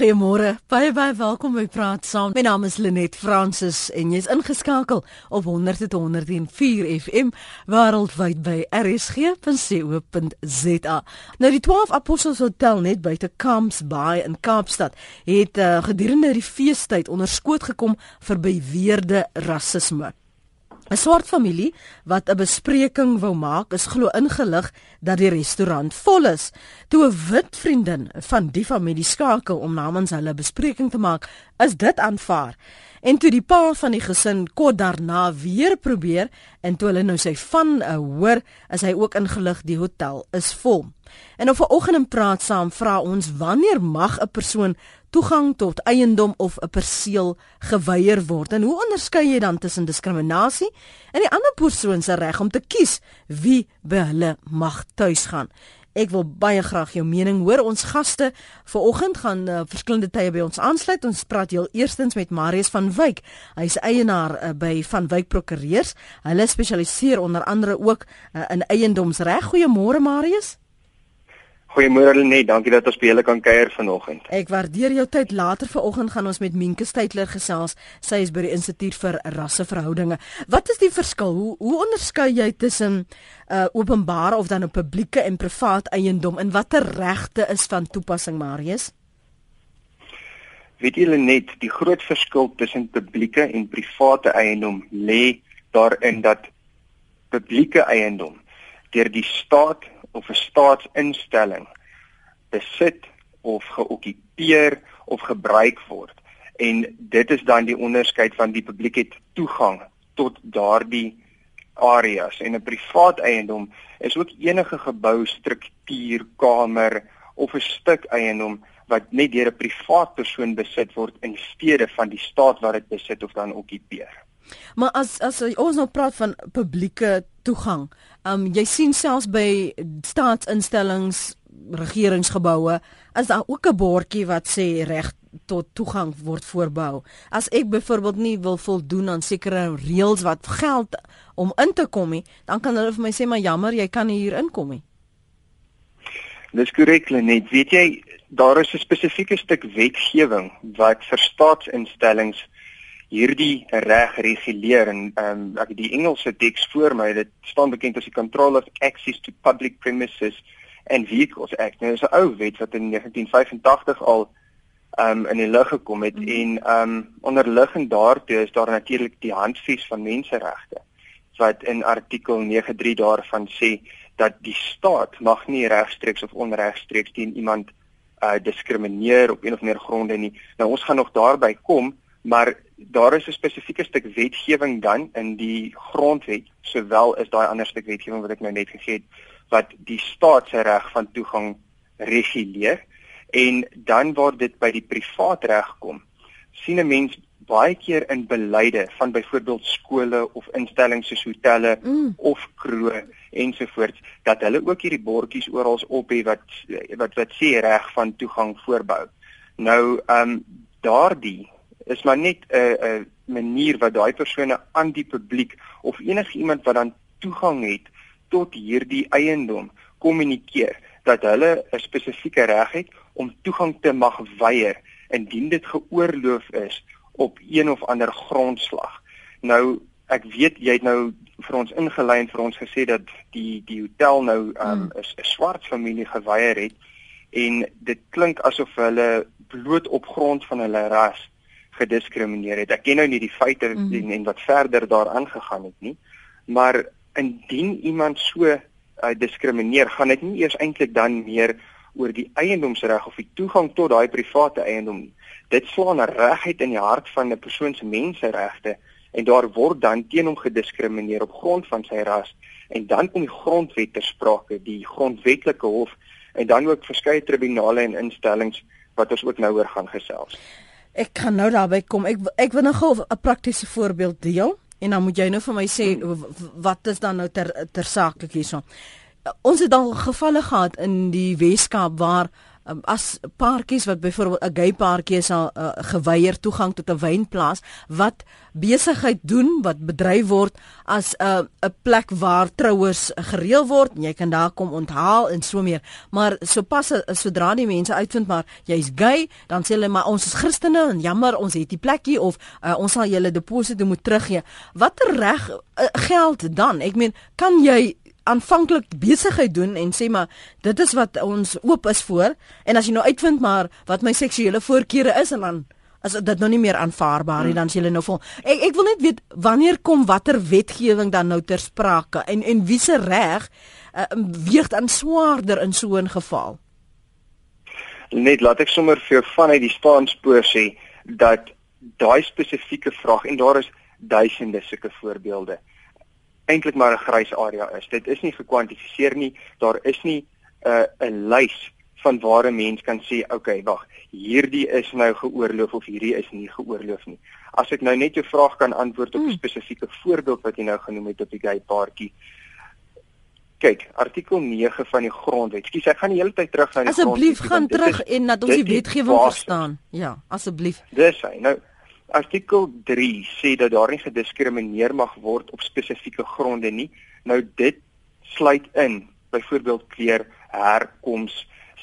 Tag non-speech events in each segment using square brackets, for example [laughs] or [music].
Goeiemôre. Baie baie welkom by Praat Saam. My naam is Lenet Fransis en jy's ingeskakel op 100.104 FM wêreldwyd by rsg.co.za. Nou die 12 Apostels Hotel net buite Camps Bay in Kaapstad het uh, gedurende die feestyd onder skoot gekom vir beweerde rasisme. 'n Swart familie wat 'n bespreking wou maak, is glo ingelig dat die restaurant vol is. Toe 'n wit vriendin van die familie skakel om namens hulle bespreking te maak, is dit aanvaar. En toe die pa van die gesin kort daarna weer probeer en toe hulle nou sy van uh, hoor, is hy ook ingelig die hotel is vol. En op 'n oggend in praat saam vra ons wanneer mag 'n persoon toegang tot eiendom of 'n perseel geweier word. En hoe onderskei jy dan tussen diskriminasie en die ander persoon se reg om te kies wie by hulle mag tuis gaan? Ek wil baie graag jou mening hoor. Ons gaste vanoggend gaan uh, verskillende tye by ons aansluit. Ons praat heel eerstens met Marius van Wyk. Hy's eienaar uh, by Van Wyk Prokureurs. Hulle spesialiseer onder andere ook uh, in eiendomsreg. Goeiemôre Marius. Goeiemôre Lenet, dankie dat ons by julle kan kuier vanoggend. Ek waardeer jou tyd. Later vanoggend gaan ons met Minke Steytler gesels. Sy is by die Instituut vir Rasseverhoudinge. Wat is die verskil? Hoe hoe onderskei jy tussen uh openbare of dan 'n publieke en privaat eiendom en watter regte is van toepassing, Marius? Weet julle net, die groot verskil tussen publieke en private eiendom lê daarin dat publieke eiendom deur die staat of 'n staatsinstelling besit of geokkupeer of gebruik word. En dit is dan die onderskeid van die publiek het toegang tot daardie areas en 'n privaat eiendom is ook enige gebou, struktuur, kamer of 'n stuk eiendom wat net deur 'n privaat persoon besit word in steede van die staat wat dit besit of dan okkupeer. Maar as as ons nou praat van publieke toegang, um jy sien selfs by staatsinstellings, regeringsgeboue, is daar ook 'n bordjie wat sê reg tot toegang word voorbou. As ek byvoorbeeld nie wil voldoen aan sekere reëls wat geld om in te kom nie, dan kan hulle vir my sê maar jammer, jy kan nie hier inkom nie. Dis korrek, net weet jy, daar is 'n spesifieke stuk wetgewing wat vir staatsinstellings hierdie reg reguleer en ehm um, ek die Engelse teks voor my dit staan bekend as die Control of Access to Public Premises and Vehicles Act. Nou is 'n ou wet wat in 1985 al ehm um, in die lig gekom het mm. en ehm um, onderliggend daartoe is daar natuurlik die handves van menseregte wat in artikel 93 daarvan sê dat die staat mag nie regstreeks of onregstreeks teen iemand uh diskrimineer op een of meer gronde nie. Nou ons gaan nog daarby kom, maar daar is 'n spesifieke stuk wetgewing dan in die grondwet sowel is daai ander stuk wetgewing wat ek nou net gegee het wat die staat se reg van toegang reguleer en dan waar dit by die privaat reg kom sien 'n mens baie keer in beleide van byvoorbeeld skole of instellings soos hotelle mm. of kroë ensovoorts dat hulle ook hierdie bordjies oral op het wat wat wat sê reg van toegang voorbou nou ehm um, daardie is maar net 'n 'n manier wat daai persone aan die publiek of enige iemand wat dan toegang het tot hierdie eiendom kommunikeer dat hulle 'n spesifieke reg het om toegang te mag weier indien dit geoorloof is op een of ander grondslag. Nou ek weet jy het nou vir ons ingelei en vir ons gesê dat die die hotel nou um, hmm. 'n um, swart familie geweier het en dit klink asof hulle bloot op grond van hulle ras gediskrimineer het. Ek ken nou nie die feite mm -hmm. en wat verder daaraan gegaan het nie. Maar indien iemand so uh, diskrimineer, gaan dit nie eers eintlik dan meer oor die eiendomsreg of die toegang tot daai private eiendom nie. Dit slaan reguit in die hart van 'n persoon se menseregte en daar word dan teen hom gediskrimineer op grond van sy ras en dan kom die grondwet ter sprake, die grondwetlike hof en dan ook verskeie tribunale en instellings wat ons ook nou oor gaan gesels. Ek kan nou daarby kom. Ek ek wil nog 'n praktiese voorbeeld deel en dan moet jy nou vir my sê wat is dan nou ter ter saaklik hierso. Ons het al gevalle gehad in die Weskaap waar um, as paartjies wat byvoorbeeld 'n gay paartjie is al uh, geweier toegang tot 'n wynplaas wat besigheid doen wat bedryf word as 'n uh, 'n plek waar trouers gereël word en jy kan daar kom onthaal en so meer. Maar sopas sodra die mense uitvind maar jy's gay dan sê hulle maar ons is Christene en jammer ons het die plekkie of uh, ons sal julle deposito moet teruggee. Watter reg uh, geld dan? Ek meen kan jy aanvanklik besigheid doen en sê maar dit is wat ons oop is voor en as jy nou uitvind maar wat my seksuele voorkeure is en dan as dit nou nie meer aanvaarbaar nie hmm. dan as jy nou vol. Ek ek wil net weet wanneer kom watter wetgewing dan nou ter sprake en en wie se reg uh, weeg dan swaarder in so 'n geval? Net laat ek sommer vir jou vanuit die spaanspoor sê dat daai spesifieke vraag en daar is duisende sulke voorbeelde eintlik maar 'n grys area is. Dit is nie gekwantifiseer nie. Daar is nie 'n uh, 'n lys van waar 'n mens kan sê, "Oké, okay, wag, hierdie is nou geoorloof of hierdie is nie geoorloof nie." As ek nou net jou vraag kan antwoord op 'n hmm. spesifieke voorbeeld wat jy nou genoem het op die gay paartjie. Kyk, artikel 9 van die grondwet. Skus, ek gaan die hele tyd terug na die grondwet. Asseblief gaan terug is, en dat ons die wetgewing verstaan. Ja, asseblief. Dis hy. Nou Artikel 3 sê dat daar nie gediskrimineer mag word op spesifieke gronde nie. Nou dit sluit in byvoorbeeld kleur, herkoms,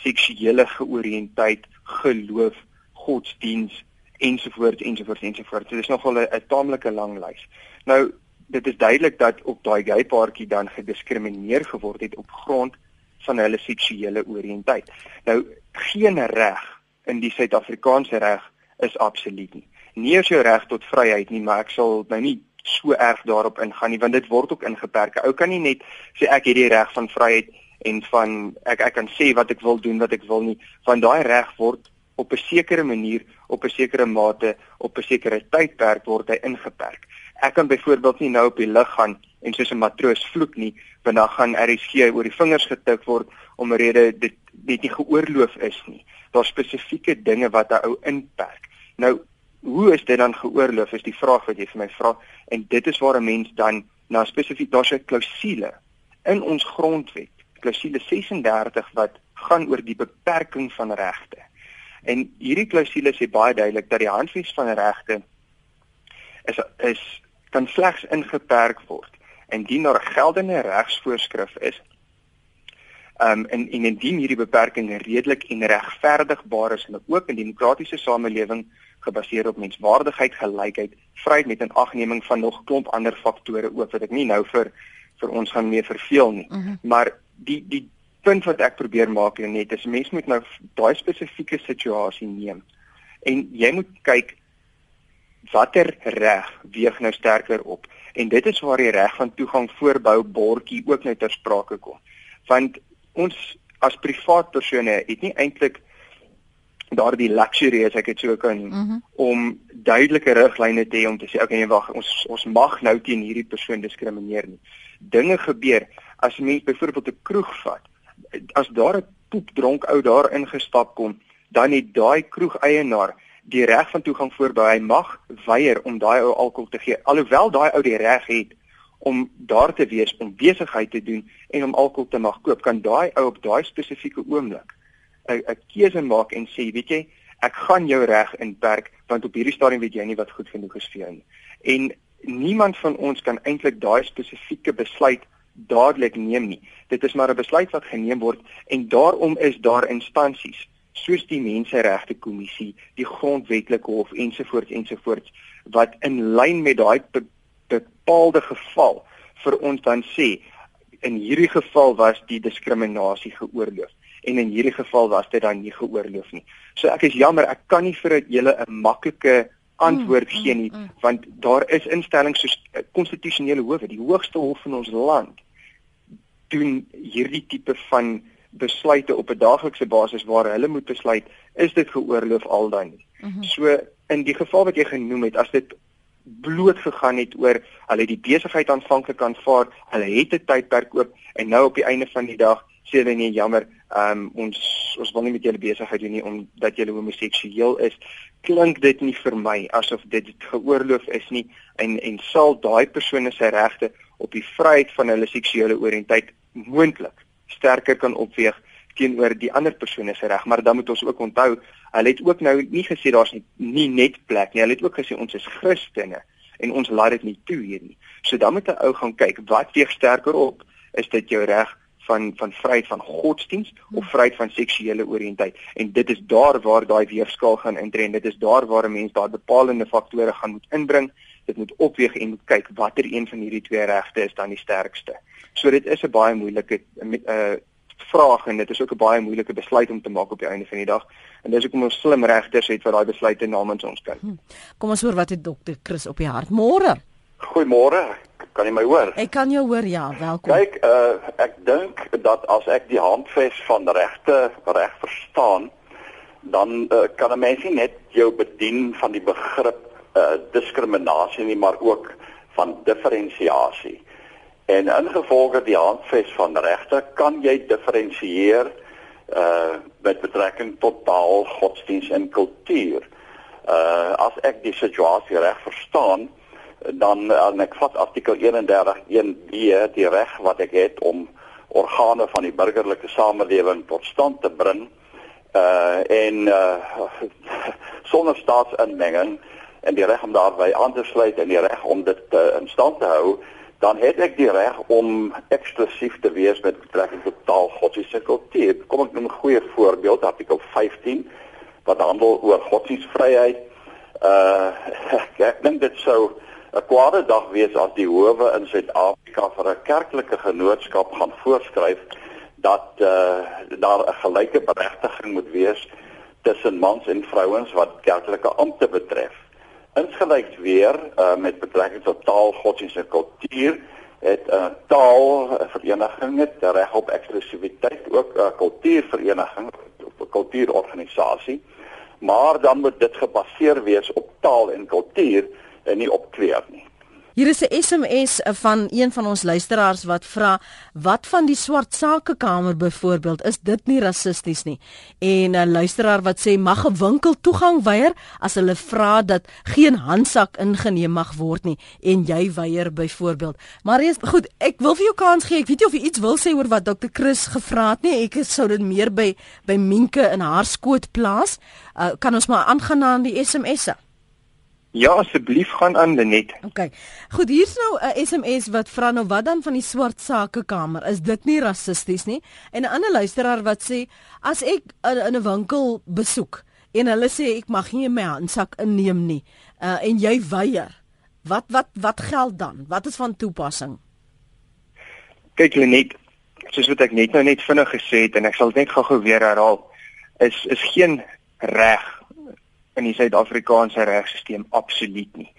seksuele georiëntheid, geloof, godsdiens ensovoorts ensovoorts ensovoorts. Dit is nogal 'n taamlike lang lys. Nou dit is duidelik dat op daai gay paartjie dan gediskrimineer geword het op grond van hulle seksuele oriëntheid. Nou geen reg in die Suid-Afrikaanse reg is absoluut nie nie as jou reg tot vryheid nie, maar ek sal nou nie so erg daarop ingaan nie want dit word ook ingeperk. Ou kan nie net sê ek het die reg van vryheid en van ek ek kan sê wat ek wil doen wat ek wil nie. Van daai reg word op 'n sekere manier, op 'n sekere mate, op 'n sekere tydperk word hy ingeperk. Ek kan byvoorbeeld nie nou op die lug gaan en soos 'n matroos vloek nie, want dan gaan RSG oor die vingers getik word om 'n rede dit net nie geoorloof is nie. Daar's spesifieke dinge wat 'n ou inperk. Nou hoe is dit dan geoorloof is die vraag wat jy vir my vra. En dit is waar 'n mens dan na spesifiek daar's 'n klousule in ons grondwet klousule 36 wat gaan oor die beperking van regte en hierdie klousule sê baie duidelik dat die handves van regte is is kan slegs ingeperk word indien daar 'n geldende regsvoorskrif is um, en en indien hierdie beperking redelik en regverdigbaar is in 'n oop en demokratiese samelewing gebaseer op menswaardigheid, gelykheid, vryheid met inagneming van nog klomp ander faktore ook wat ek nie nou vir vir ons gaan meer verveel nie. Mhm. -huh. Maar die die punt wat ek probeer maak net is mens moet nou daai spesifieke situasie neem. En jy moet kyk watter reg weeg nou sterker op. En dit is waar die reg van toegang voorbou bordjie ook nou ter sprake kom. Want ons as privaat persone het nie eintlik daardie luxury as ek dit so kan mm -hmm. om duidelike riglyne te hê om te sê okay nee wag ons ons mag nou teen hierdie persoon diskrimineer nie. Dinge gebeur as mens byvoorbeeld 'n kroeg vat. As daar 'n poepdronk ou daar ingestap kom, dan het daai kroegeienaar die reg van toegang voorbou. Hy mag weier om daai ou alkohol te gee alhoewel daai ou die reg het om daar te wees om besigheid te doen en om alkohol te mag koop. Kan daai ou op daai spesifieke oomblik 'n 'n keuse maak en sê, weet jy, ek gaan jou reg inperk want op hierdie stadium weet jy nie wat goed genoeg is vir jou nie. En niemand van ons kan eintlik daai spesifieke besluit dadelik neem nie. Dit is maar 'n besluit wat geneem word en daarom is daar instansies soos die Menseregte Kommissie, die Grondwetlike Hof ensovoorts ensovoorts wat in lyn met daai be bepaalde geval vir ons dan sê in hierdie geval was die diskriminasie geoorloof en in hierdie geval was dit dan nie geoorloof nie. So ek is jammer, ek kan nie vir julle 'n maklike antwoord mm, gee nie mm, mm. want daar is instellings soos eh, konstitusionele howe, die hoogste hof in ons land doen hierdie tipe van besluite op 'n daaglikse basis waar hulle moet besluit is dit geoorloof al dan nie. Mm -hmm. So in die geval wat jy genoem het, as dit bloot gegaan het oor hulle die besigheid aanvanklik aanvaar, hulle het 'n tydperk oop en nou op die einde van die dag sê hulle nee jammer, um, ons ons wil nie met julle besigheid doen nie omdat julle homoseksueel is. Klink dit nie vir my asof dit geoorloof is nie en en sal daai persone se regte op die vryheid van hulle seksuele oriënteit moontlik sterker kan opweeg teenoor die ander persoon se reg, maar dan moet ons ook onthou, hulle het ook nou nie gesê daar's nie, nie net plek nie. Hulle het ook gesê ons is Christene en ons laat dit nie toe hier nie. So dan moet 'n ou gaan kyk wat weeg sterker op? Is dit jou reg van van vryheid van godsdiens of vryheid van seksuele oriëntasie en dit is daar waar daai weerskaal gaan intree en dit is daar waar 'n mens daai bepalende faktore gaan moet inbring. Dit moet opweeg en moet kyk watter een van hierdie twee regte is dan die sterkste. So dit is 'n baie moeilike uh vraag en dit is ook 'n baie moeilike besluit om te maak op die einde van die dag. En dis hoekom ons slim regters het wat daai besluite namens ons kan hm. kom ons hoor wat het dokter Chris op die hart. Môre goeiemôre Kan jy my hoor? Ek kan jou hoor, ja, welkom. Kyk, uh ek dink dat as ek die handves van regte reg verstaan, dan uh, kan 'n mens nie net jou bedien van die begrip uh diskriminasie nie, maar ook van diferensiasie. En ingevolge die handves van regte kan jy diferensieer uh met betrekking tot taal, godsdiens en kultuur. Uh as ek die situasie reg verstaan, dan en ek vat artikel 31 1b die reg wat ek het om organe van die burgerlike samelewing tot stand te bring uh en uh sonder staatsinmenging en die reg om daarbey aan te sluit en die reg om dit uh, in stand te hou dan het ek die reg om eksklusief te wees met betrekking tot taal godsdienste kultuur. Kom ek noem 'n goeie voorbeeld artikel 15 wat handel oor godsdienstvryheid uh ek, [laughs] ek dink dit sou 'n kwade dag wees as die howe in Suid-Afrika vir 'n kerklike genootskap gaan voorskryf dat uh, daar 'n gelyke beregting moet wees tussen mans en vrouens wat kerklike ampte betref. Insgelyks weer uh, met betrekking tot taal, godsdienst en kultuur het 'n uh, taalvereniging het reg op eksklusiwiteit ook 'n uh, kultuurvereniging of 'n kultuurorganisasie maar dan moet dit gebaseer wees op taal en kultuur nie op kleur nie. Hier is 'n SMS van een van ons luisteraars wat vra wat van die swart sakekamer byvoorbeeld? Is dit nie rassisties nie? En 'n luisteraar wat sê mag 'n winkel toegang weier as hulle vra dat geen handsak ingeneem mag word nie en jy weier byvoorbeeld. Maar eers goed ek wil vir jou kans gee. Ek weet nie of jy iets wil sê oor wat Dr Chris gevra het nie. Ek sou dit meer by by Minke in haar skoot plaas uh, kan ons maar aangaan na die SMS'e Ja, asseblief gaan aan Lenet. OK. Goed, hier's nou 'n SMS wat vra nou wat dan van die swart sakekamer? Is dit nie rassisties nie? En 'n ander luisteraar wat sê as ek in 'n winkel besoek en hulle sê ek mag nie my handsak inneem nie, uh, en jy weier. Wat wat wat geld dan? Wat is van toepassing? Kyk Lenet, soos wat ek net nou net vinnig gesê het en ek sal net gou-gou weer herhaal, is is geen reg in die Suid-Afrikaanse regstelsel absoluut nie.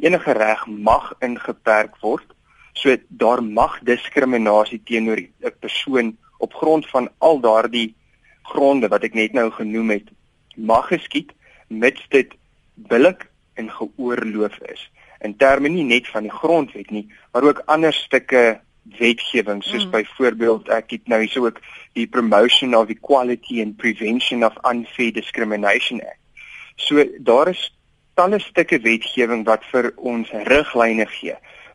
Enige reg mag ingeperk word. So daar mag diskriminasie teenoor 'n persoon op grond van al daardie gronde wat ek net nou genoem het, mag geskied mits dit billik en geoorloof is. In terme nie net van die grondwet nie, maar ook ander stukke wetgewing soos mm. byvoorbeeld ek het nou hierso ook die Promotion of Equality and Prevention of Unfair Discrimination Act So daar is talle stukke wetgewing wat vir ons riglyne gee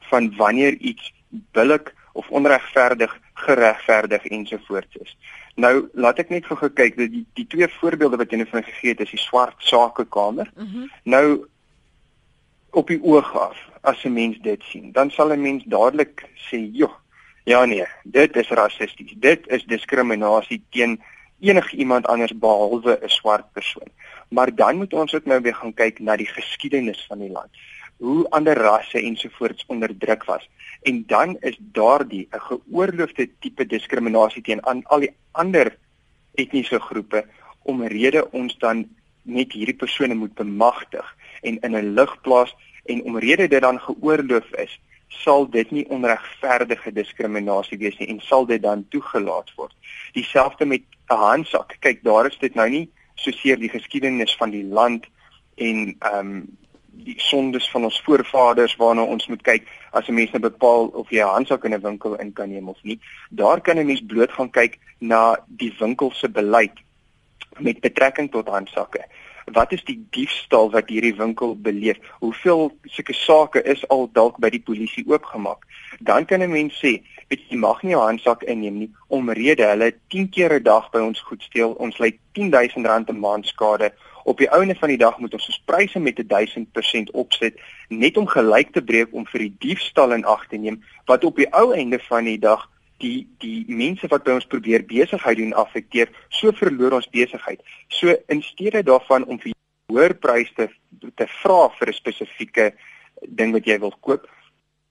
van wanneer iets billik of onregverdig geregverdig ensovoorts is. Nou laat ek net gou kyk dat die die twee voorbeelde wat jy net van gegee het is die swart sakekamer. Mm -hmm. Nou op die oog af as 'n mens dit sien, dan sal 'n mens dadelik sê, "Joh, ja nee, dit is rassisties. Dit is diskriminasie teen enige iemand anders behalwe 'n swart persoon." Maar dan moet ons ook nou weer gaan kyk na die geskiedenis van die land. Hoe ander rasse ensovoorts onderdruk was. En dan is daardie 'n geoorloofde tipe diskriminasie teen aan al die ander etniese groepe omrede ons dan net hierdie persone moet bemagtig en in 'n lig plaas en omrede dit dan geoorloof is sal dit nie onregverdige diskriminasie wees nie en sal dit dan toegelaat word. Dieselfde met 'n handsak. Kyk, daar is dit nou nie soseer die geskiedenis van die land en ehm um, die sondes van ons voorvaders waarna ons moet kyk as 'n mens nou bepaal of jy 'n handsak in 'n winkel in kan neem of nie. Daar kan 'n mens bloot gaan kyk na die winkel se beleid met betrekking tot handsakke. Wat is die diefstal wat hierdie winkel beleef? Hoeveel sulke sake is al dalk by die polisie oopgemaak? Dan kan 'n mens sê jy mag nie jou handsak inneem nie omrede hulle 10 keer 'n dag by ons goed steel. Ons lê 10000 rand 'n maand skade. Op die ouene van die dag moet ons ons pryse met 1000% opsit net om gelyk te breek om vir die diefstal in ag te neem wat op die ou einde van die dag die die mense wat by ons probeer besigheid doen affekteer, so verloor ons besigheid. So in steede daarvan om vir hoër pryse te, te vra vir 'n spesifieke ding wat jy wil koop,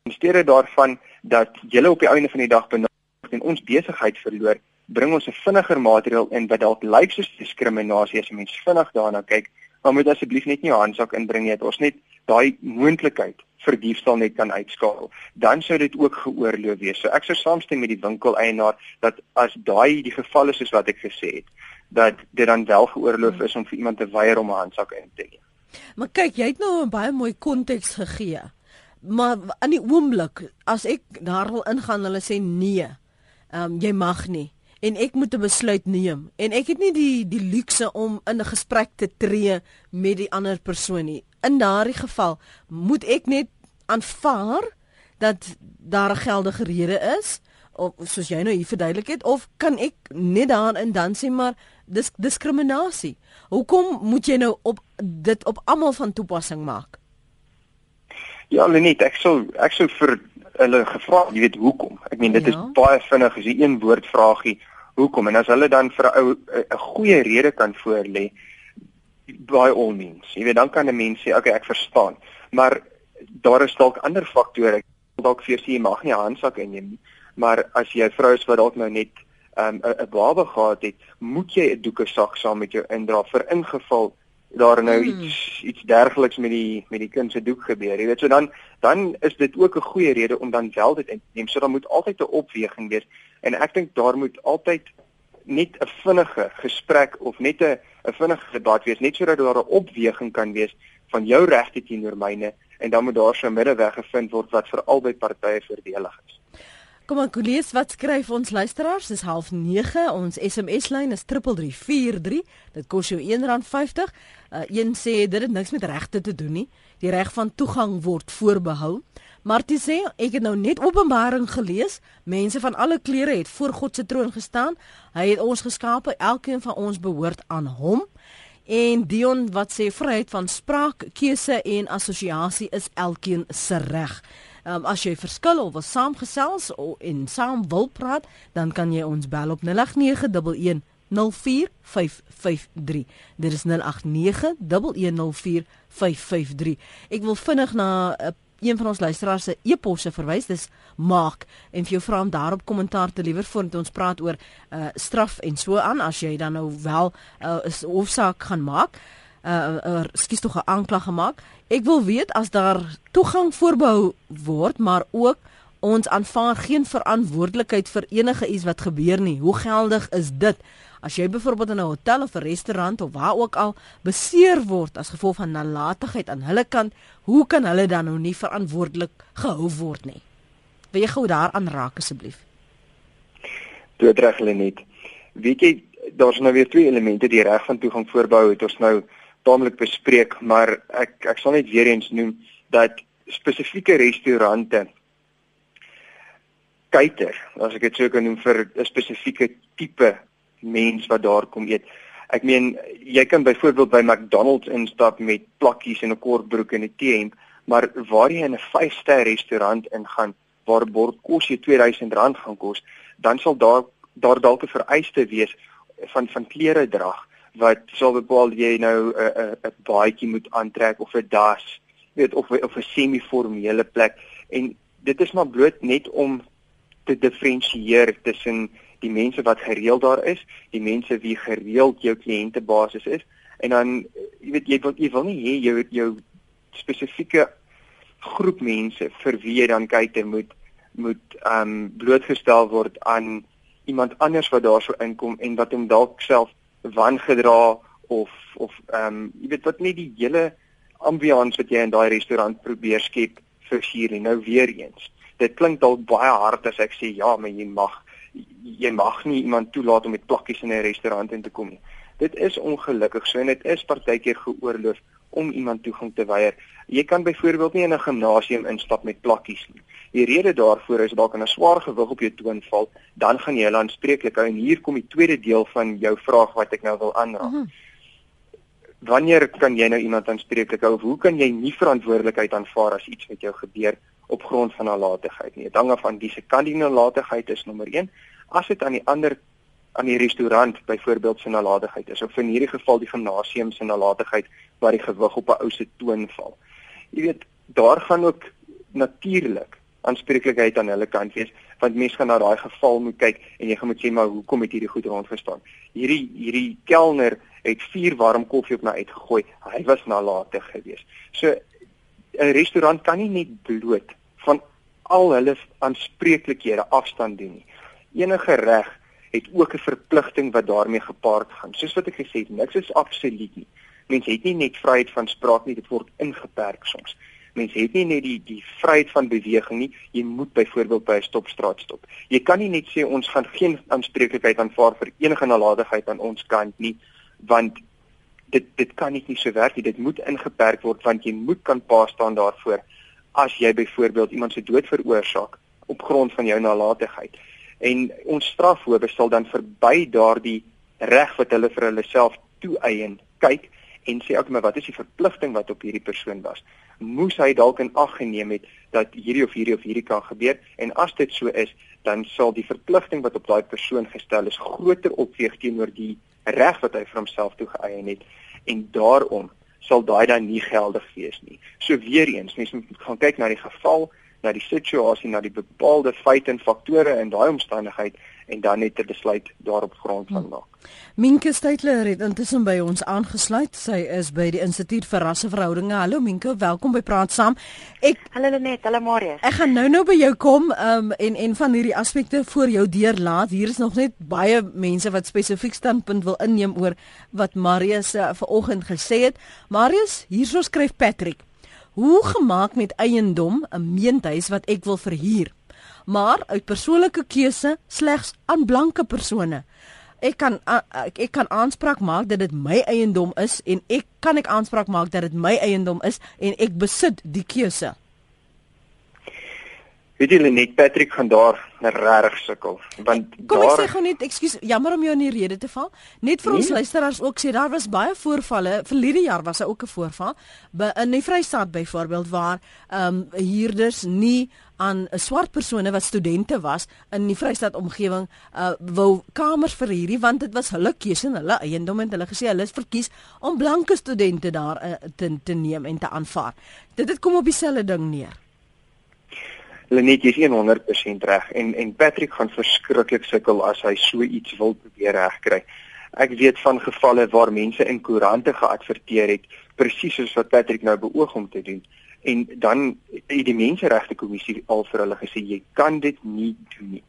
in steede daarvan dat jy op die einde van die dag benodig en ons besigheid verloor, bring ons 'n vinniger materiaal in wat dalk lyk soos diskriminasie as jy mens vinnig daarna kyk, maar moet asseblief net nie jou handsak inbring nie, dat ons net daai moontlikheid vir diefstal net kan uitskakel. Dan sou dit ook geoorloof wees. So ek sou saamstem met die winkeleienaar dat as daai die geval is soos wat ek gesê het, dat dit dan wel geoorloof is om vir iemand te weier om 'n handsak in te neem. Maar kyk, jy het nou 'n baie mooi konteks gegee maar aan die oomblik as ek daar wil ingaan hulle sê nee. Ehm um, jy mag nie en ek moet 'n besluit neem en ek het nie die die luukse om in 'n gesprek te tree met die ander persoon nie. In daardie geval moet ek net aanvaar dat daar 'n geldige rede is of soos jy nou hier verduidelik het of kan ek net daarin dan sê maar dis diskriminasie. Hoekom moet jy nou op dit op almal van toepassing maak? Ja, Lenet, ek sou ek sou vir hulle gevra, jy weet hoekom. Ek meen dit ja. is baie vinnig as jy een woord vraagie, hoekom? En as hulle dan vir 'n ou 'n goeie rede kan voorlê, by all means. Jy weet dan kan 'n mens sê, okay, ek verstaan. Maar daar is dalk ander faktore. Dalk vir jy mag nie handsak inneem nie. Maar as jy 'n vrou is wat dalk nou net 'n um, 'n baba gehad het, moet jy 'n doeke sak saam met jou indra vir ingeval daar nou hmm. iets iets dergeliks met die met die kind se doek gebeur. Jy weet, so dan dan is dit ook 'n goeie rede om dan wel dit in te neem. So dan moet altyd 'n opweging wees en ek dink daar moet altyd net 'n vinnige gesprek of net 'n 'n vinnige debat wees net sodat daar 'n opweging kan wees van jou regte teenoor myne en dan moet daar so 'n middeweg gevind word wat vir albei partye voordelig is. Kom aan, lees wat skryf ons luisteraars. Dis 09:30. Ons SMS lyn is 3343. Dit kos jou R1.50. Uh, een sê dit het niks met regte te doen nie. Die reg van toegang word voorbehou. Martie sê ek het nou net Openbaring gelees. Mense van alle kleure het voor God se troon gestaan. Hy het ons geskape. Elkeen van ons behoort aan hom. En Dion wat sê vryheid van spraak, keuse en assosiasie is elkeen se reg. Um, as jy verskil of wil saamgesels en saam wil praat, dan kan jy ons bel op 08911 04553. Dit is 089110455. Ek wil vinnig na uh, een van ons luisteraars se e-posse verwys. Dis maak en vir jou vra om daarop kommentaar te lewer voordat ons praat oor uh, straf en so aan as jy dan nou wel 'n uh, hofsaak gaan maak uh, uh skies tog 'n aanklag gemaak. Ek wil weet as daar toegang voorbehou word, maar ook ons aanvaar geen verantwoordelikheid vir enige iets wat gebeur nie. Hoe geldig is dit? As jy byvoorbeeld in 'n hotel of 'n restaurant of waar ook al beseer word as gevolg van nalatigheid aan hulle kant, hoe kan hulle dan nou nie verantwoordelik gehou word nie? Wil jy gou daaraan raak asseblief? Dit reg hulle net. Weet jy, daar's nou weer twee elemente die reg van toegang voorbehou het ons nou taamlik bespreek, maar ek ek sal net weer eens noem dat spesifieke restaurante kyker, as ek dit sou kan noem vir 'n spesifieke tipe mens wat daar kom eet. Ek meen jy kan byvoorbeeld by McDonald's instap met plakkies en 'n kort broek en 'n T-hemp, maar waar jy in 'n 5-ster restaurant ingaan waar bord kos jy R2000 gaan kos, dan sal daar daar dalk 'n vereiste wees van van klere drag wat sal bepaal jy nou 'n 'n 'n baadjie moet aantrek of 'n das, weet of of 'n semi-formele plek. En dit is maar bloot net om te diferensieer tussen die mense wat gereeld daar is, die mense wie gereeld jou kliëntebasis is en dan jy weet jy wil jy wil nie hê jou jou spesifieke groep mense vir wie jy dan kyk en moet moet ehm um, blootgestel word aan iemand anders wat daarso inkom en wat hom dalk self wangedra of of ehm um, jy weet wat nie die hele ambiance wat jy in daai restaurant probeer skep vir hier. Nou weer eens. Dit klink dalk baie hard as ek sê ja, maar jy mag jy mag nie iemand toelaat om met plakkies in 'n restaurant in te kom nie. Dit is ongelukkig so en dit is partykeer geoorloof om iemand toegang te weier. Jy kan byvoorbeeld nie in 'n gimnasium instap met plakkies nie. Die rede daarvoor is dalk 'n swaar gewig op jou toon val, dan gaan jy hulle aanspreeklik hou en hier kom die tweede deel van jou vraag wat ek nou wil aanraak. Mhm. -huh. Wanneer kan jy nou iemand aanspreeklik hou of hoe kan jy nie verantwoordelikheid aanvaar as iets met jou gebeur op grond van nalatigheid nie? Dit hang af van wie se kan die nalatigheid is nommer 1. As dit aan die ander aan die restaurant byvoorbeeld se nalatigheid is of in hierdie geval die gimnasium se nalatigheid waar die gewig op 'n ou se toon val. Jy weet, daar gaan ook natuurlik aanspreeklikheid aan hulle kant wees want mense gaan na daai geval moet kyk en jy gaan moet sê maar hoekom het hierdie goed rondgestaan. Hierdie hierdie kelner het vier warm koffie op my uitgegooi. Hy was nalatig geweest. So 'n restaurant kan nie net bloot van al hulle aanspreeklikhede afstand doen nie. Enige reg het ook 'n verpligting wat daarmee gepaard gaan. Soos wat ek gesê het, niks is absoluut nie. Mense het nie net vryheid van spraak nie, dit word ingeperk soms. Mense het nie net die die vryheid van beweging nie. Jy moet byvoorbeeld by 'n stopstraat stop. Jy kan nie net sê ons gaan geen aanspreeklikheid aanvaar vir enige nalatigheid aan ons kant nie, want dit dit kan nie so werk nie. Dit moet ingeperk word want jy moet kan pa staan daarvoor as jy byvoorbeeld iemand se dood veroorsaak op grond van jou nalatigheid en ons strafhowe sal dan verby daardie reg wat hulle vir hulle self toeëien kyk en sê ook maar wat is die verpligting wat op hierdie persoon was? Moes hy dalk in ag geneem het dat hierdie of hierdie of hierdie kan gebeur? En as dit so is dan sal die verpligting wat op daai persoon gestel is groter opweeg teenoor die reg wat hy vir homself toegeëien het. En daarom sal daai dan nie geldig wees nie. So weer eens, mens moet gaan kyk na die geval, na die situasie, na die bepaalde feite en faktore in daai omstandigheid en dan net 'n besluit daarop grond van maak. Minke Steytler het intussen by ons aangesluit. Sy is by die Instituut vir Rasseverhoudinge. Hallo Minke, welkom by Praat Saam. Ek Hallo Lenet, hallo Marius. Ek gaan nou-nou by jou kom um, en en van hierdie aspekte voor jou deur laat. Hier is nog net baie mense wat spesifiek standpunt wil inneem oor wat Marius uh, vanoggend gesê het. Marius, hierso skryf Patrick Hoe gemaak met eiendom 'n meentuis wat ek wil verhuur, maar uit persoonlike keuse slegs aan blanke persone. Ek kan ek, ek kan aanspraak maak dat dit my eiendom is en ek kan ek aanspraak maak dat dit my eiendom is en ek besit die keuse. Weet jy net Patrick gaan daar regtig sukkel want Kom daar Kom ek sê gou net ekskuus jammer om jou in die rede te val. Net vir nee? ons luisteraars ook sê daar was baie voorvalle. Verlede jaar was daar ook 'n voorval by in die Vrystaat byvoorbeeld waar ehm um, huurders nie aan 'n swart persone wat studente was in die Vrystaat omgewing uh wou kamers verhuur want dit was hulle keuse en hulle eiendom en hulle gesê hulle is verkies om blanke studente daar uh, te te neem en te aanvaar. Dit het kom op dieselfde ding neer. Lenet is 100% reg en en Patrick gaan verskriklik sukkel as hy so iets wil probeer regkry. Ek weet van gevalle waar mense in koerante geadverteer het presies soos wat Patrick nou beoog om te doen en dan het die menseregte kommissie al vir hulle gesê jy kan dit nie doen nie.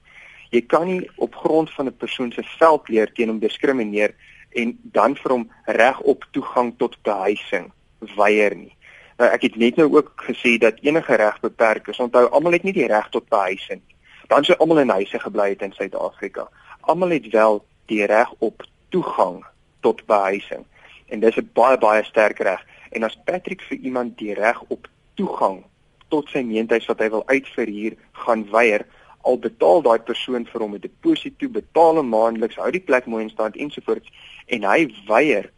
Jy kan nie op grond van 'n persoon se velkleur teen hom diskrimineer en dan vir hom reg op toegang tot behuising weier nie. Nou ek het net nou ook gesê dat enige reg beperk is. Onthou almal het nie die reg tot behuising nie. Dan sou almal in huise gebly het in Suid-Afrika. Almal het wel die reg op toegang tot behuising. En dis 'n baie baie sterk reg. En as Patrick vir iemand die reg op toegang tot sy meentuis wat hy wil uitverhuur gaan weier, al betaal daai persoon vir hom 'n deposito, betaal hom maandeliks, hou die plek mooi in stand ensovoorts en hy weier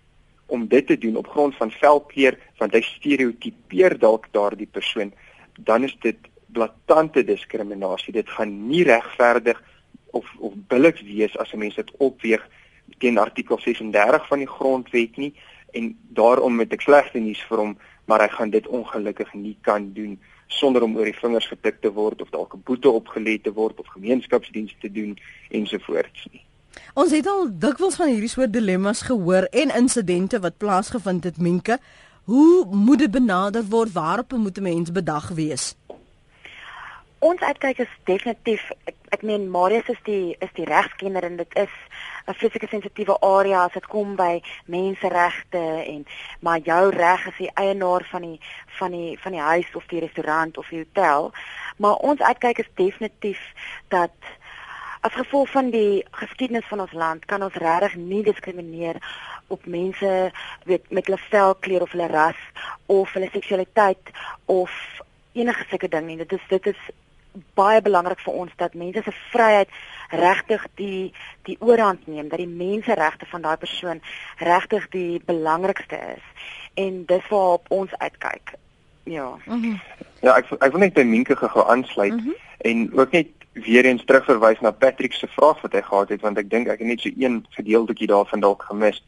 om dit te doen op grond van velkleur want hy stereotipeer dalk daardie persoon dan is dit blaatante diskriminasie. Dit gaan nie regverdig of of billik wees as 'n mens dit opweeg teen artikel 36 van die grondwet nie. En daarom met ek slegte nuus vir hom maar hy gaan dit ongelukkig nie kan doen sonder om oor die vingers getik te word of dalk 'n boete opgelê te word of gemeenskapsdienste te doen ensovoorts nie Ons het al dikwels van hierdie soort dilemmas gehoor en insidente wat plaasgevind het, Minke. Hoe moet dit benader word? Waarop moet 'n mens bedag wees? Ons uitkyk is definitief ek, ek meen Marius is die is die regskenner en dit is 'n fisieke sensitiewe area as dit kom by menseregte en maar jou reg as die eienaar van die van die van die huis of die restaurant of die hotel. Maar ons uitkyk is definitief dat as gevolg van die geskiedenis van ons land kan ons regtig nie diskrimineer op mense weet met hulle velkleur of hulle ras of hulle seksualiteit of enige sulke ding nie. Dit is dit is baie belangrik vir ons dat mense se vryheid regtig die die oorhand neem, dat die menseregte van daai persoon regtig die belangrikste is. En dis waarop ons uitkyk. Ja. Mm -hmm. Ja, ek ek wil net by Minke gou aansluit mm -hmm. en ook net weer eens terugverwys na Patrick se vraag wat hy gehad het want ek dink ek het net so een gedeeltjie daarvan dalk gemis.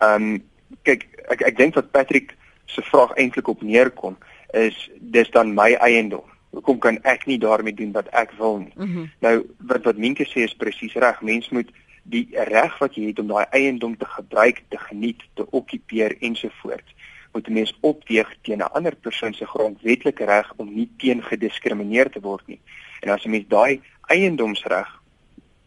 Ehm um, kyk ek ek dink wat Patrick se vraag eintlik op neerkom is dis dan my eiendom hoekom kan ek nie daarmee doen wat ek wil nie. Mm -hmm. Nou wat wat Minke sê is presies reg. Mens moet die reg wat jy het om daai eiendom te gebruik, te geniet, te okkupeer ensovoorts moet mens opweeg teen 'n ander persoon se grondwetlike reg om nie teen gediskrimineer te word nie. En as jy mens daai eiendomsreg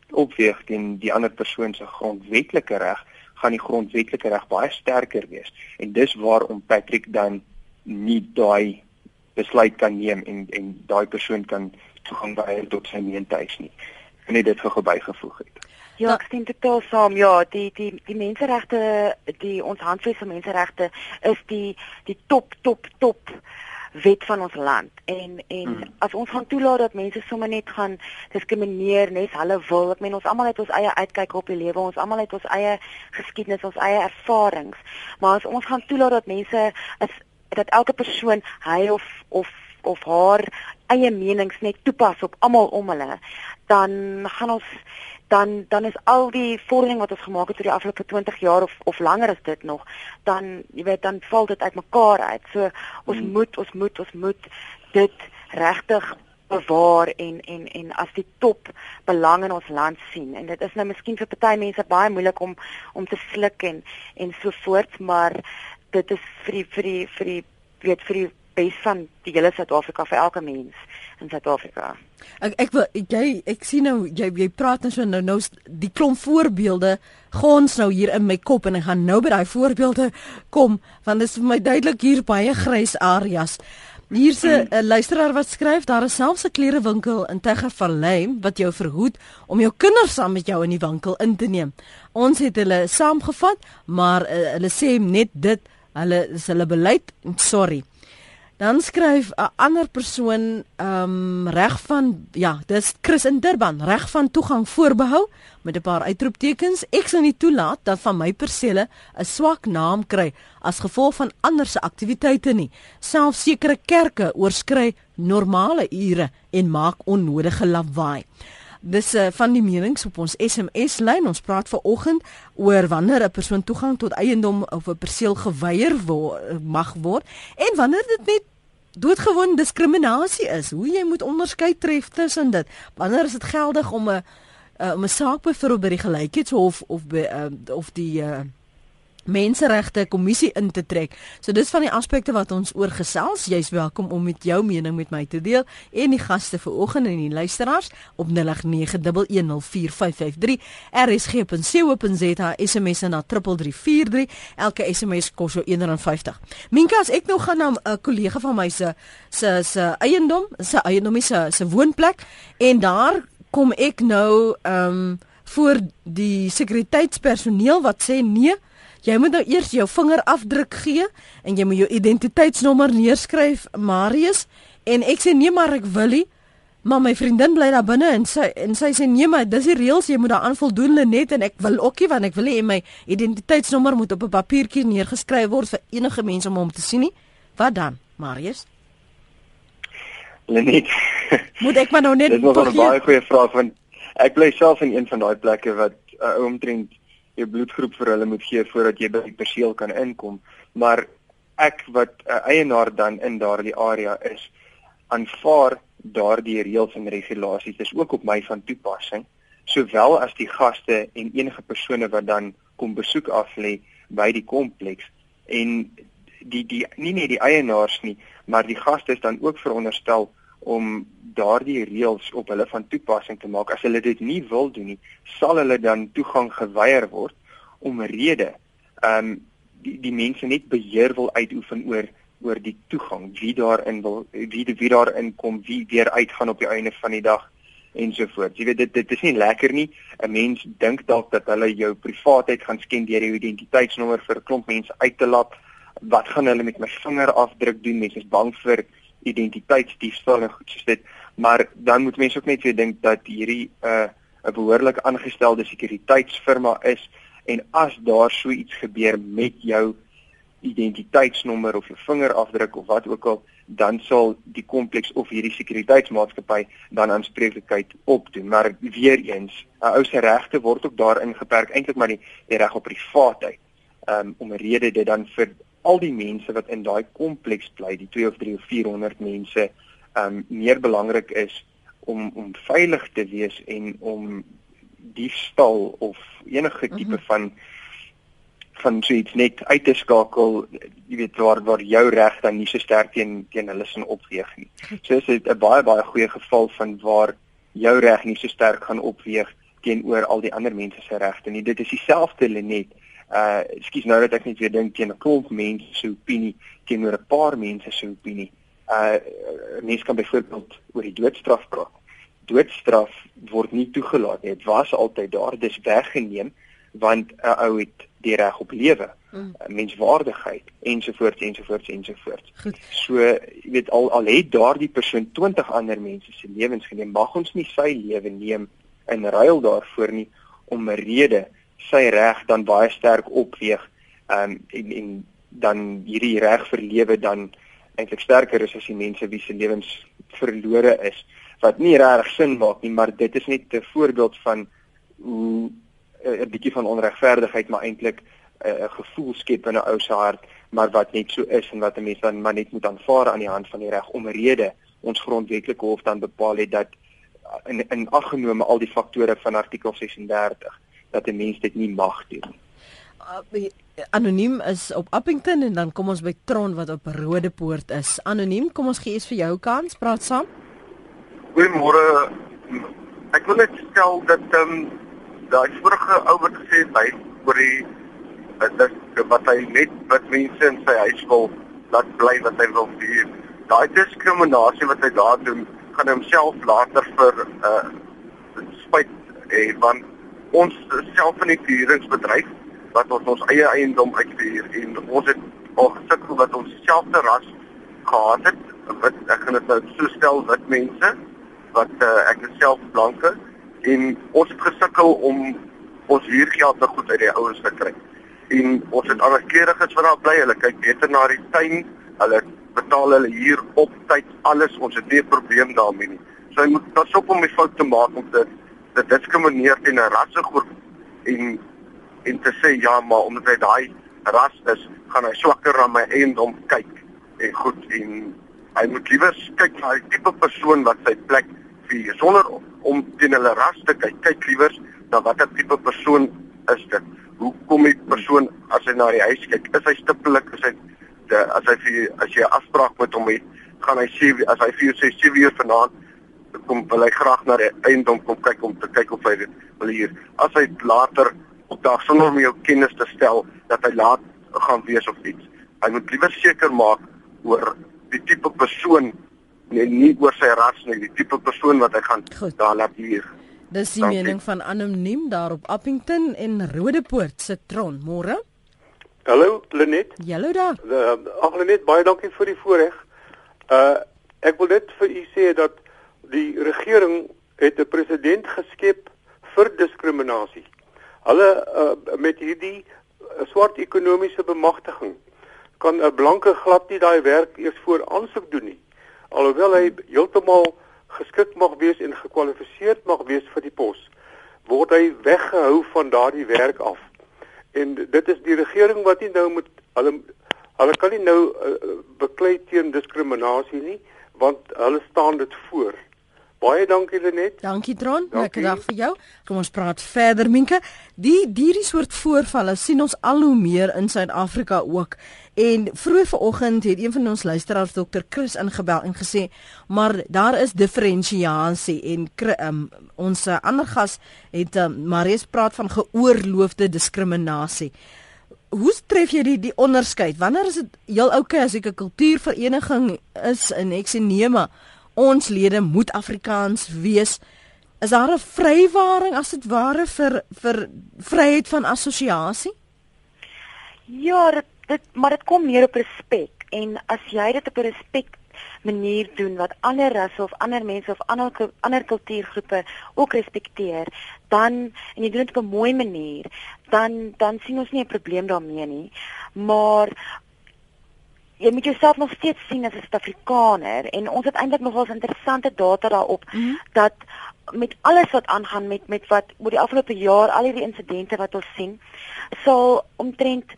opweeg teen die ander persoon se grondwetlike reg, gaan die grondwetlike reg baie sterker wees. En dis waarom Patrick dan nie daai besluit kan neem en en daai persoon kan toegang by tot sy meentuis nie. Ek net dit gou bygevoeg het. Ja, ek stem totaal saam. Ja, die die die menseregte, die ons handves van menseregte is die die top top top wet van ons land. En en hmm. as ons gaan toelaat dat mense sommer net gaan diskrimineer net hulle wil, ek meen ons almal het ons eie uitkyk op die lewe, ons almal het ons eie geskiedenis, ons eie ervarings. Maar as ons gaan toelaat dat mense is dat elke persoon hy of of of haar eie menings net toepas op almal om hulle, dan gaan ons dan dan is al die vordering wat ons gemaak het oor die afgelope 20 jaar of of langer as dit nog, dan jy weet dan val dit uitmekaar uit. So ons hmm. moet ons moet ons moet dit regtig bewaar en en en as die top belang in ons land sien en dit is nou miskien vir party mense baie moeilik om om te sluk en en so voort maar dit is vir die vir die vir die weet vir die bes van die hele Suid-Afrika vir elke mens in Suid-Afrika. Ek ek wil jy ek sien nou jy jy praat nou so nou nou die klomp voorbeelde gons nou hier in my kop en ek gaan nou by daai voorbeelde kom want dit is vir my duidelik hier baie grys areas. Hier's 'n luisteraar wat skryf daar is selfs 'n klerewinkel in Teggervallei wat jou verhoed om jou kinders saam met jou in die winkel in te neem. Ons het hulle saamgevat, maar uh, hulle sê net dit hulle is hulle beleid sorry dan skryf 'n ander persoon ehm um, reg van ja dis Chris in Durban reg van toegang voorbehou met 'n paar uitroeptekens. Ek sal nie toelaat dat van my persele 'n swak naam kry as gevolg van ander se aktiwiteite nie. Selfs sekere kerke oorskry normale ure en maak onnodige lawaai Dis uh, van die menings op ons SMS lyn. Ons praat ver oggend oor wanneer 'n persoon toegang tot eiendom of 'n perseel geweier wo mag word en wanneer dit net doodgewoon diskriminasie is. Hoe jy moet onderskei tref tussen dit. Wanneer is dit geldig om 'n uh, om 'n saak byvoorbeeld by die gelykheidshof of by uh, of die uh, menseregte kommissie in te trek. So dis van die aspekte wat ons oor gesels. Jy's welkom om met jou mening met my te deel en die gaste vanoggend en die luisteraars op 0891104553. RSG.co.za SMS na 3343. Elke SMS kos jou R1.50. Minka, as ek nou gaan na 'n uh, kollega van my se se se eiendom, se eiendom se se woonplek en daar kom ek nou ehm um, voor die sekuriteitspersoneel wat sê nee Jy moet nou eers jou vingerafdruk gee en jy moet jou identiteitsnommer neerskryf, Marius, en ek sê nee maar ek wil nie. Maar my vriendin bly daar binne en sy en sy sê nee maar dis die reëls jy moet daaraan voldoen net en ek wil ookie want ek wil hê my identiteitsnommer moet op 'n papiertjie neergeskryf word vir enige mens om hom te sien nie. Wat dan, Marius? Lenet. Moet ek maar nou net Dis nog 'n baie goeie vraag want ek bly self in een van daai plekke wat uh, omtrent jou bloedgroep vir hulle moet gee voordat jy by die perseel kan inkom. Maar ek wat 'n uh, eienaar dan in daardie area is, aanvaar daardie reëls en regulasies is ook op my van toepassing, sowel as die gaste en enige persone wat dan kom besoek af lê by die kompleks en die die nie net die eienaars nie, maar die gaste is dan ook veronderstel om daardie reëls op hulle van toepassing te maak. As hulle dit nie wil doen nie, sal hulle dan toegang geweier word omrede ehm um, die die mense net beheer wil uitoefen oor oor die toegang, wie daarin wil wie wie daarin kom, wie weer uitgaan op die einde van die dag. ensovoorts. Jy weet dit dit is nie lekker nie. 'n Mens dink dalk dat hulle jou privaatheid gaan skend deur jou identiteitsnommer vir 'n klomp mense uit te laat. Wat gaan hulle met my vingerafdruk doen? Mense is bang vir identiteitsdiefstal en goed soos dit. Maar dan moet mense ook net weer dink dat hierdie 'n uh, 'n behoorlik aangestelde sekuriteitsfirma is en as daar so iets gebeur met jou identiteitsnommer of jou vingerafdruk of wat ook al dan sal die kompleks of hierdie sekuriteitsmaatskappy dan aanspreeklikheid opdoen maar weer eens 'n ou se regte word ook daarin geperk eintlik maar die, die reg op privaatheid um, om 'n rede dit dan vir al die mense wat in daai kompleks bly die 2 of 3 of 400 mense um, meer belangrik is om om veilig te wees en om diefstal of enige tipe mm -hmm. van van so iets net uit te skakel, jy weet waar waar jou reg dan nie so sterk teen teen hulle sin opweeg nie. So is dit 'n baie baie goeie geval van waar jou reg nie so sterk gaan opweeg teenoor al die ander mense se regte nie. Dit is dieselfde Lenet. Uh ekskuus nou dat ek net weer dink teen 'n klomp mense se opinie teenoor 'n paar mense se opinie. Uh mense kan byvoorbeeld oor die doodstraf praat. Doodstraf word nie toegelaat nie. Dit was altyd daar, dis weggeneem want 'n ou het die reg op lewe, mm. Eh, menswaardigheid ensovoorts ensovoorts ensovoorts. Goed. So, jy weet al al het daardie persoon 20 ander mense se lewens geneem, mag ons nie sy lewe neem in ruil daarvoor nie om 'n rede sy reg dan baie sterk opweeg um, en en dan hierdie reg vir lewe dan eintlik sterker is as die mense wie se lewens verlore is wat nie regtig sin maak nie maar dit is net 'n voorbeeld van hoe Eh, 'n bietjie van onregverdigheid maar eintlik eh, 'n uh, gevoel skep in 'n ou se hart maar wat net so is en wat 'n mens dan maar net moet aanvaar aan die hand van die reg om 'n rede ons grondwetlike hof dan bepaal het dat eh, in in aggenome al die faktore van artikel 36 dat 'n mens dit nie mag doen. Anoniem is op Appington en dan kom ons by Tron wat op Rodepoort is. Anoniem, kom ons gee eens vir jou kans, praat saam. Goeiemôre. Ek wil net stel dat ehm um, daai vorige ou wat gesê het hy oor die dat wat hy net wat mense in sy huis wil laat bly wat hy wil vier. Daai diskriminasie wat hy daar doen, gaan homself later vir uh spyt hê want ons self in die vieringsbedryf wat ons ons eie eiendom uitvier en ons het al gesukkel wat ons selfde ras gehad het wat ek gaan dit nou so stel wat mense wat uh, ek self blanke en ons het gesukkel om ons huurgeld nog goed uit die ouens te kry. En ons het ander kleuriges wat daar bly, hulle kyk beter na die tuin, hulle betaal hulle huur op tyd, alles, ons het nie 'n probleem daarmee nie. So jy moet pas op om die fout te maak om dit dit diskrimineer teen 'n rassegroep en en te sê ja, maar omdat hy daai ras is, gaan hy swakker aan my eiendom kyk en goed en hy moet liewer kyk na die tipe persoon wat sy plek vir sonder om teen hulle ras te kyk. Kyk liewers na watter tipe persoon is dit. Hoe kom die persoon as hy na die huis kyk? Is hy stiptelik? Is hy de, as hy vir as jy 'n afspraak met hom het, gaan hy sê as hy vir jou sê 7 uur vanaand kom wil hy graag na die eiendom kom kyk om te kyk of hy dit wil hier. As hy later op dag sonder om jou kennis te stel dat hy laat gaan wees of iets. Hy moet liewer seker maak oor die tipe persoon nee, nie oor sy ras nie, die tipe persoon wat hy gaan Goed. daar laat hier. Dis die Dankie. mening van anoniem daar op Appington en Rodepoort se Tron. Môre. Hallo Lenet. Hallo daar. Uh, ag Lenet, baie dankie vir die voorreg. Uh ek wil net vir u sê dat die regering het 'n president geskep vir diskriminasie. Hulle uh, met hierdie uh, swart ekonomiese bemagtiging kan 'n blanke glad nie daai werk eers voor aansoek doen nie alhoewel hy heeltemal geskik mag wees en gekwalifiseer mag wees vir die pos, word hy weggehou van daardie werk af. En dit is die regering wat nie nou moet hulle hulle kan nie nou uh, beklei teen diskriminasie nie, want hulle staan dit voor. Baie dankie Lenet. Dankie Tron. Lekker dag vir jou. Kom ons praat verder Minke. Die hierdie soort voorvalle sien ons al hoe meer in Suid-Afrika ook. En vroeër vanoggend het een van ons luisteraars Dr. Chris ingebel en gesê, "Maar daar is diferensiasie en um, ons uh, ander gas het um, Marius praat van geoorloofde diskriminasie." Hoe tref jy die die onderskeid? Wanneer is dit heel oukei as ek 'n kultuurvereniging is in ek sê nee maar ons lede moet Afrikaans wees is daar 'n vrywaring as dit ware vir vir vryheid van assosiasie? Ja, dit, dit maar dit kom neer op respek en as jy dit op 'n respek manier doen wat ander rasse of ander mense of ander ander kultuurgroepe ook respekteer, dan en jy doen dit op 'n mooi manier, dan dan sien ons nie 'n probleem daarmee nie. Maar jy moet jouself nog steeds sien as 'n Suid-Afrikaner en ons het eintlik nogal interessante data daarop mm -hmm. dat met alles wat aangaan met met wat oor die afgelope jaar al hierdie insidente wat ons sien sal omtrent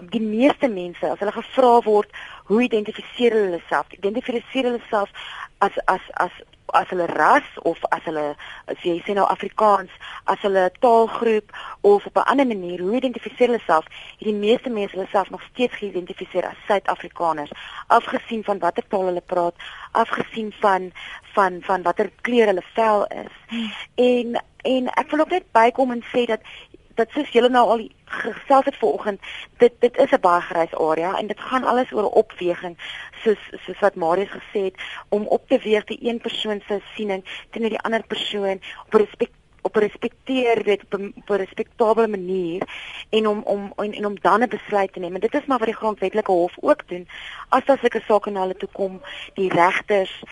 die meeste mense as hulle gevra word hoe identifiseer hulle self identifiseer hulle self as as as as hulle ras of as hulle as jy sê nou Afrikaans as hulle taalgroep of op 'n ander manier hoe identifiseer hulle self? Het die meeste mense hulle self nog steeds geïdentifiseer as Suid-Afrikaners afgesien van watter taal hulle praat afgesien van van van watter kleur hulle vel is. Hmm. en en ek wil ook net bykom en sê dat dat soos julle nou al gesels het vanoggend, dit dit is 'n baie grys area en dit gaan alles oor opweging soos soos wat Marius gesê het om op te weeg die een persoon se siening teenoor die ander persoon op respek op respekteer weet op 'n respekteerbare manier en om om en, en om dan 'n besluit te neem. En dit is maar wat die grondwetlike hof ook doen. As daar sulke sake na hulle toe kom, die regters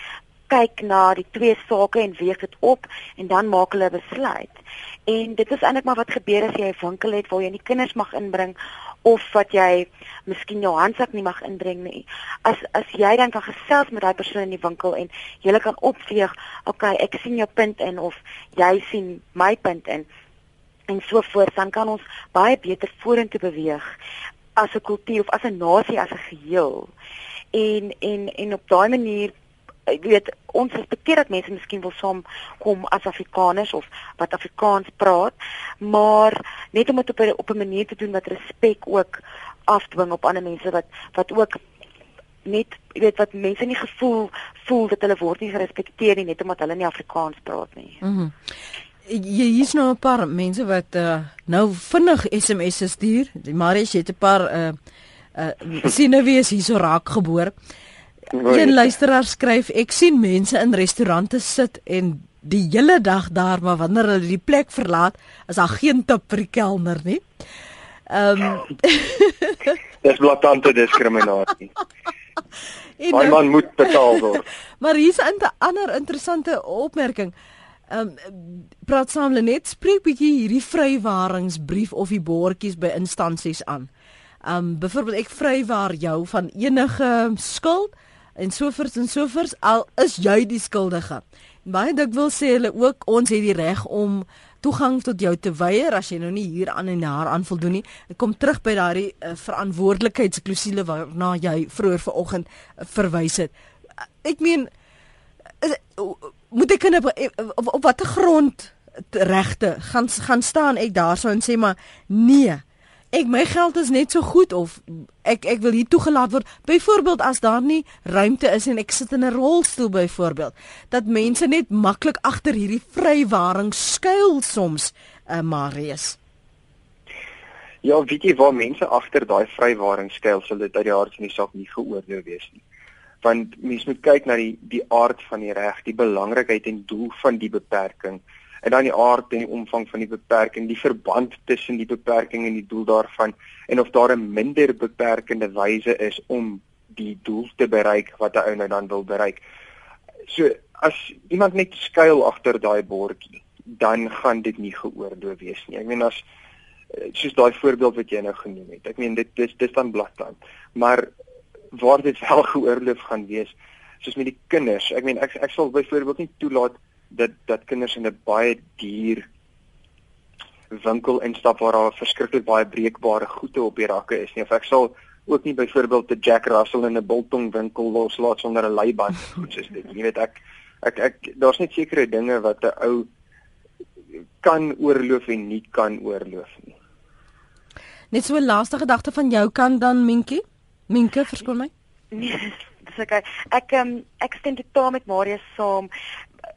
kyk na die twee sake en weeg dit op en dan maak hulle 'n besluit. En dit is eintlik maar wat gebeur as jy 'n winkel het waar jy nie kinders mag inbring of wat jy miskien jou handsak nie mag inbring nie. As as jy dan kan gesels met daai persoon in die winkel en jy kan opweeg, okay, ek sien jou punt in of jy sien my punt in en so voort, dan kan ons baie beter vorentoe beweeg as 'n kultuur of as 'n nasie as 'n geheel. En en en op daai manier ek weet ons respekteer dat mense miskien wil saam kom as Afrikaners of wat Afrikaans praat, maar net om dit op 'n op 'n manier te doen wat respek ook afdwing op ander mense wat wat ook net jy weet wat mense nie gevoel voel dat hulle word nie gerespekteer nie net omdat hulle nie Afrikaans praat nie. Mhm. Mm jy hier's nou 'n paar mense wat uh, nou vinnig SMS'e stuur. Marius het 'n paar uh uh sien nou wie is hier so raak gebore. Een luisteraar skryf ek sien mense in restaurante sit en die hele dag daar maar wanneer hulle die plek verlaat is daar geen tip vir die kelner nie. Ehm um, [laughs] Dis blaatante diskriminasie. [laughs] My man moet betaal word. [laughs] Maar hier's 'n ander interessante opmerking. Ehm um, praat saam net spreek bietjie hierdie vrywaringsbrief of die bordjies by instansies aan. Ehm um, byvoorbeeld ek vrywaar jou van enige skuld en sovoorts en sovoorts al is jy die skuldige. Baie dik wil sê hulle ook ons het die reg om toegang tot jou te weier as jy nou nie hier aan en daar aan voldoen nie. Ek kom terug by daardie uh, verantwoordelikheidsklousule waarna jy vroeër vanoggend uh, verwys het. Ek meen is, uh, moet ek op, op, op watter grond regte gaan gaan staan ek daarso en sê maar nee ek my geld is net so goed of ek ek wil hier toegelaat word. Byvoorbeeld as daar nie ruimte is en ek sit in 'n rolstoel byvoorbeeld dat mense net maklik agter hierdie vrywaring skuil soms uh, Marius. Ja, weet jy waar mense agter daai vrywaring skuil sal dit uit die hart van die saak nie geoordeel wees nie. Want mense moet kyk na die die aard van die reg, die belangrikheid en doel van die beperking en dan die aard en die omvang van die beperking, die verband tussen die beperking en die doel daarvan en of daar 'n minder beperkende wyse is om die doel te bereik wat 'n ou nou dan wil bereik. So as iemand net skuil agter daai bordjie, dan gaan dit nie geoordeel wees nie. Ek meen as soos daai voorbeeld wat jy nou genoem het. Ek meen dit dis dis dan bladland. Maar waar dit wel [laughs] geoordeel gaan wees, soos met die kinders. Ek meen ek ek sal byvoorbeeld nie toelaat dat dat kinders in 'n baie duur winkel instap waar daar verskriklik baie breekbare goede op die rakke is nie. Of ek sal ook nie byvoorbeeld 'n Jack Russell in 'n biltong winkel loslaat sonder 'n leiband goed soos dit. Jy weet ek ek ek daar's net sekere dinge wat 'n ou kan oorloof en nie kan oorloof nie. Net so 'n laaste gedagte van jou kan dan Minkie? Minke, verskoon my. Nee, [laughs] dis okay. Ek um, ek stem totaal met Marius saam.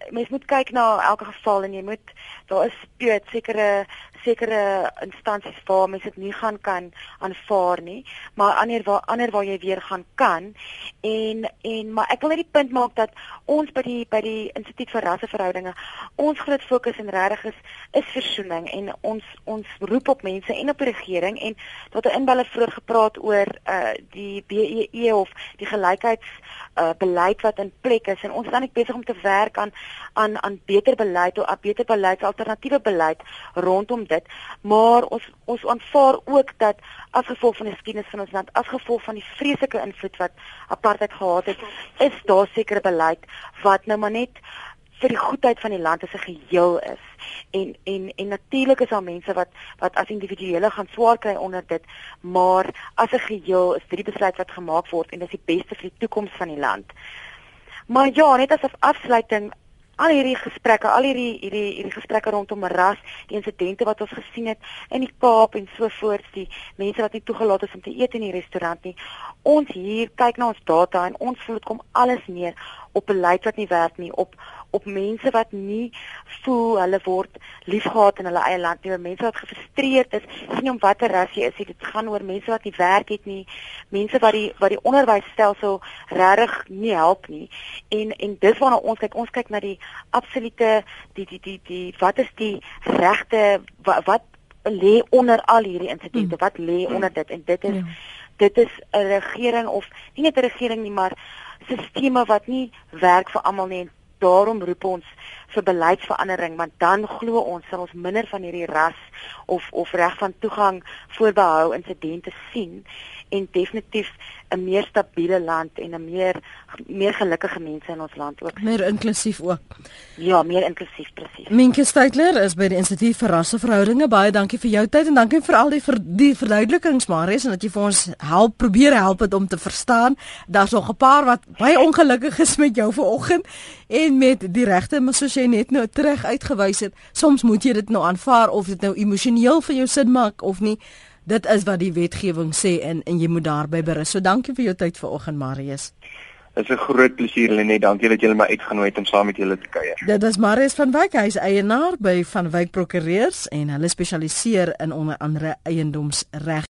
Mens moet kyk na elke geval en jy moet daar is weet sekere sekere instansies waar mense dit nie gaan kan aanvaar nie, maar ander waar ander waar jy weer gaan kan. En en maar ek wil net die punt maak dat ons by die by die Instituut vir Rasseverhoudinge ons groot fokus en regtig is is versoening en ons ons roep op mense en op die regering en tot 'n inbeller vroeër gepraat oor uh die BEE of die gelykheids uh beleid wat in plek is en ons is dan net besig om te werk aan aan aan beter beleid of 'n beter beleid alternatiewe beleid rondom dit. Maar ons ons aanvaar ook dat as gevolg van die geskiedenis van ons land as gevolg van die vreeslike invloed wat apartheid gehad het is daar sekere beleid wat nou maar net vir die goedheid van die land as 'n geheel is. En en en natuurlik is daar mense wat wat as individuele gaan swaar kry onder dit maar as 'n geheel is dit die besluit wat gemaak word en dit is die beste vir die toekoms van die land. Maar ja net as afsluiting al hierdie gesprekke, al hierdie hierdie hierdie gesprekke rondom ras, die insidente wat ons gesien het in die Kaap en so voort, die mense wat nie toegelaat is om te eet in die restaurant nie. Ons hier kyk na ons data en ons voel dit kom alles neer op beleid wat nie werk nie, op op mense wat nie voel hulle word liefgehad in hulle eie land nie, mense wat gefrustreerd is, sien om watter ras jy is, dit gaan oor mense wat nie werk het nie, mense wat die wat die onderwysstelsel regtig nie help nie. En en dis waarna ons kyk, ons kyk na die absolute die die die die wat is die regte wat, wat lê onder al hierdie insidente, mm. wat lê onder dit en dit is ja. dit is 'n regering of nie net 'n regering nie, maar sisteme wat nie werk vir almal nie daarom roep ons vir beleidsverandering want dan glo ons sal ons minder van hierdie ras of of reg van toegang voorbehou insidente sien en definitief 'n meer stabiele land en 'n meer meer gelukkige mense in ons land ook. Meer inklusief ook. Ja, meer inklusief presies. Minke Steytler is by die Instituut vir Rasseverhoudinge. Baie dankie vir jou tyd en dankie vir al die vir die verduidelikings Marius en dat jy vir ons help probeer help het om te verstaan. Daar's nog 'n paar wat baie ongelukkig is met jou vanoggend en met die regte, maar soos jy net nou terug uitgewys het, soms moet jy dit nou aanvaar of dit nou emosioneel vir jou sin maak of nie dit is wat die wetgewing sê en en jy moet daarby berus. So dankie vir jou tyd vanoggend Marius. Dit is 'n groot plesier Lenet. Dankie dat jy my uitgenooi het om saam met julle te kuier. Dit is Marius van Wyk, hy is eienaar by Van Wyk Prokureurs en hulle spesialiseer in onder andere eiendomsreg.